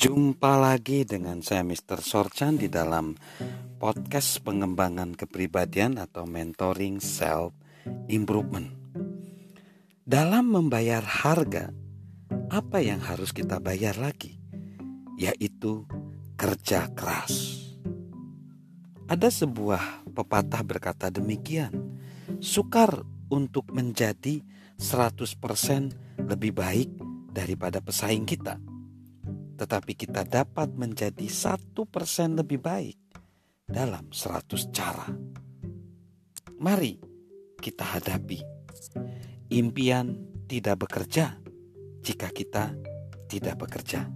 Jumpa lagi dengan saya Mr. Sorchan di dalam podcast pengembangan kepribadian atau mentoring self improvement. Dalam membayar harga, apa yang harus kita bayar lagi? Yaitu kerja keras. Ada sebuah pepatah berkata demikian, sukar untuk menjadi 100% lebih baik daripada pesaing kita. Tetapi kita dapat menjadi satu persen lebih baik dalam 100 cara. Mari kita hadapi. Impian tidak bekerja jika kita tidak bekerja.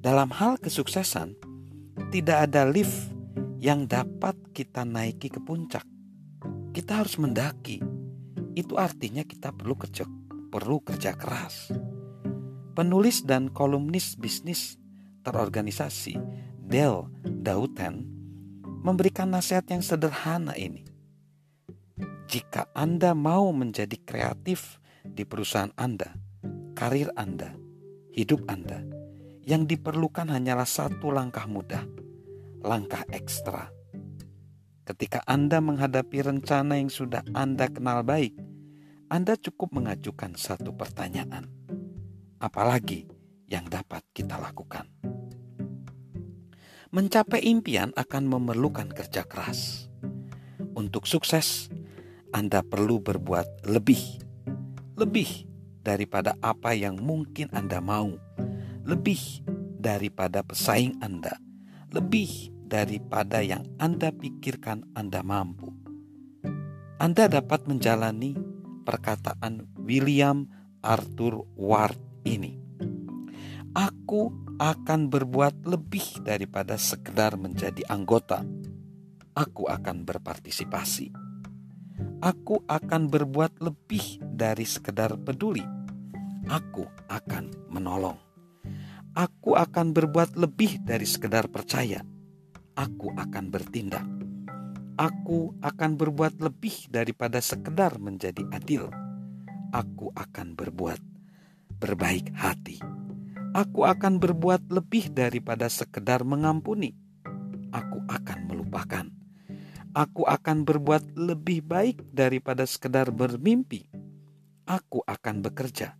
Dalam hal kesuksesan, tidak ada lift yang dapat kita naiki ke puncak. Kita harus mendaki. Itu artinya kita perlu kerja, perlu kerja keras. Penulis dan kolumnis bisnis terorganisasi Dale Dautan memberikan nasihat yang sederhana ini. Jika Anda mau menjadi kreatif di perusahaan Anda, karir Anda, hidup Anda, yang diperlukan hanyalah satu langkah mudah, langkah ekstra. Ketika Anda menghadapi rencana yang sudah Anda kenal baik, Anda cukup mengajukan satu pertanyaan. Apalagi yang dapat kita lakukan? Mencapai impian akan memerlukan kerja keras. Untuk sukses, anda perlu berbuat lebih, lebih daripada apa yang mungkin Anda mau, lebih daripada pesaing Anda, lebih daripada yang Anda pikirkan Anda mampu. Anda dapat menjalani perkataan William Arthur Ward ini. Aku akan berbuat lebih daripada sekedar menjadi anggota. Aku akan berpartisipasi aku akan berbuat lebih dari sekedar peduli. Aku akan menolong. Aku akan berbuat lebih dari sekedar percaya. Aku akan bertindak. Aku akan berbuat lebih daripada sekedar menjadi adil. Aku akan berbuat berbaik hati. Aku akan berbuat lebih daripada sekedar mengampuni. Aku akan melupakan Aku akan berbuat lebih baik daripada sekedar bermimpi. Aku akan bekerja.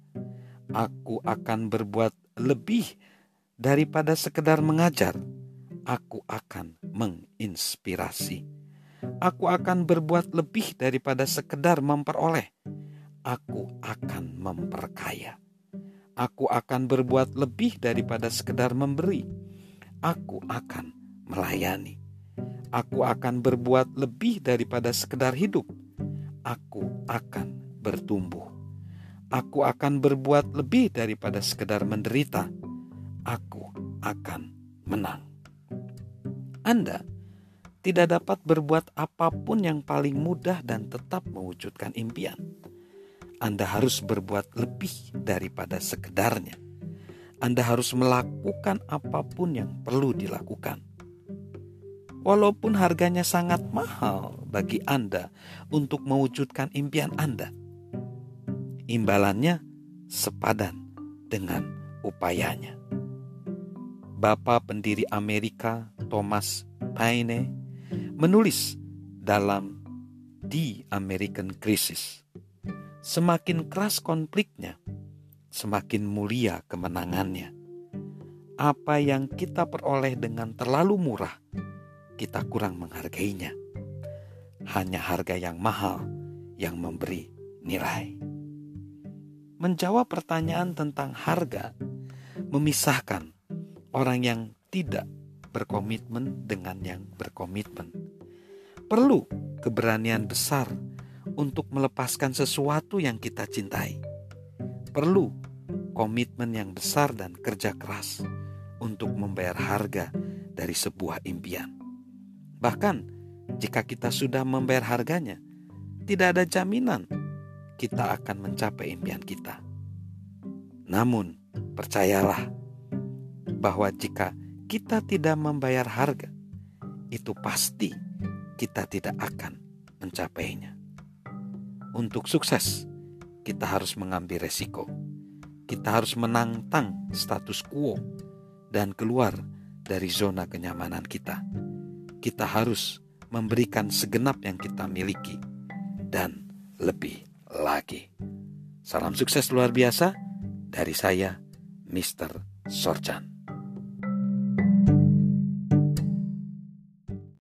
Aku akan berbuat lebih daripada sekedar mengajar. Aku akan menginspirasi. Aku akan berbuat lebih daripada sekedar memperoleh. Aku akan memperkaya. Aku akan berbuat lebih daripada sekedar memberi. Aku akan melayani Aku akan berbuat lebih daripada sekedar hidup. Aku akan bertumbuh. Aku akan berbuat lebih daripada sekedar menderita. Aku akan menang. Anda tidak dapat berbuat apa pun yang paling mudah dan tetap mewujudkan impian. Anda harus berbuat lebih daripada sekedarnya. Anda harus melakukan apa pun yang perlu dilakukan walaupun harganya sangat mahal bagi Anda untuk mewujudkan impian Anda. Imbalannya sepadan dengan upayanya. Bapak pendiri Amerika Thomas Paine menulis dalam The American Crisis, semakin keras konfliknya, semakin mulia kemenangannya. Apa yang kita peroleh dengan terlalu murah kita kurang menghargainya. Hanya harga yang mahal yang memberi nilai. Menjawab pertanyaan tentang harga memisahkan orang yang tidak berkomitmen dengan yang berkomitmen. Perlu keberanian besar untuk melepaskan sesuatu yang kita cintai. Perlu komitmen yang besar dan kerja keras untuk membayar harga dari sebuah impian. Bahkan jika kita sudah membayar harganya, tidak ada jaminan kita akan mencapai impian kita. Namun, percayalah bahwa jika kita tidak membayar harga, itu pasti kita tidak akan mencapainya. Untuk sukses, kita harus mengambil resiko. Kita harus menantang status quo dan keluar dari zona kenyamanan kita. Kita harus memberikan segenap yang kita miliki dan lebih lagi. Salam sukses luar biasa dari saya, Mr. Sorchan.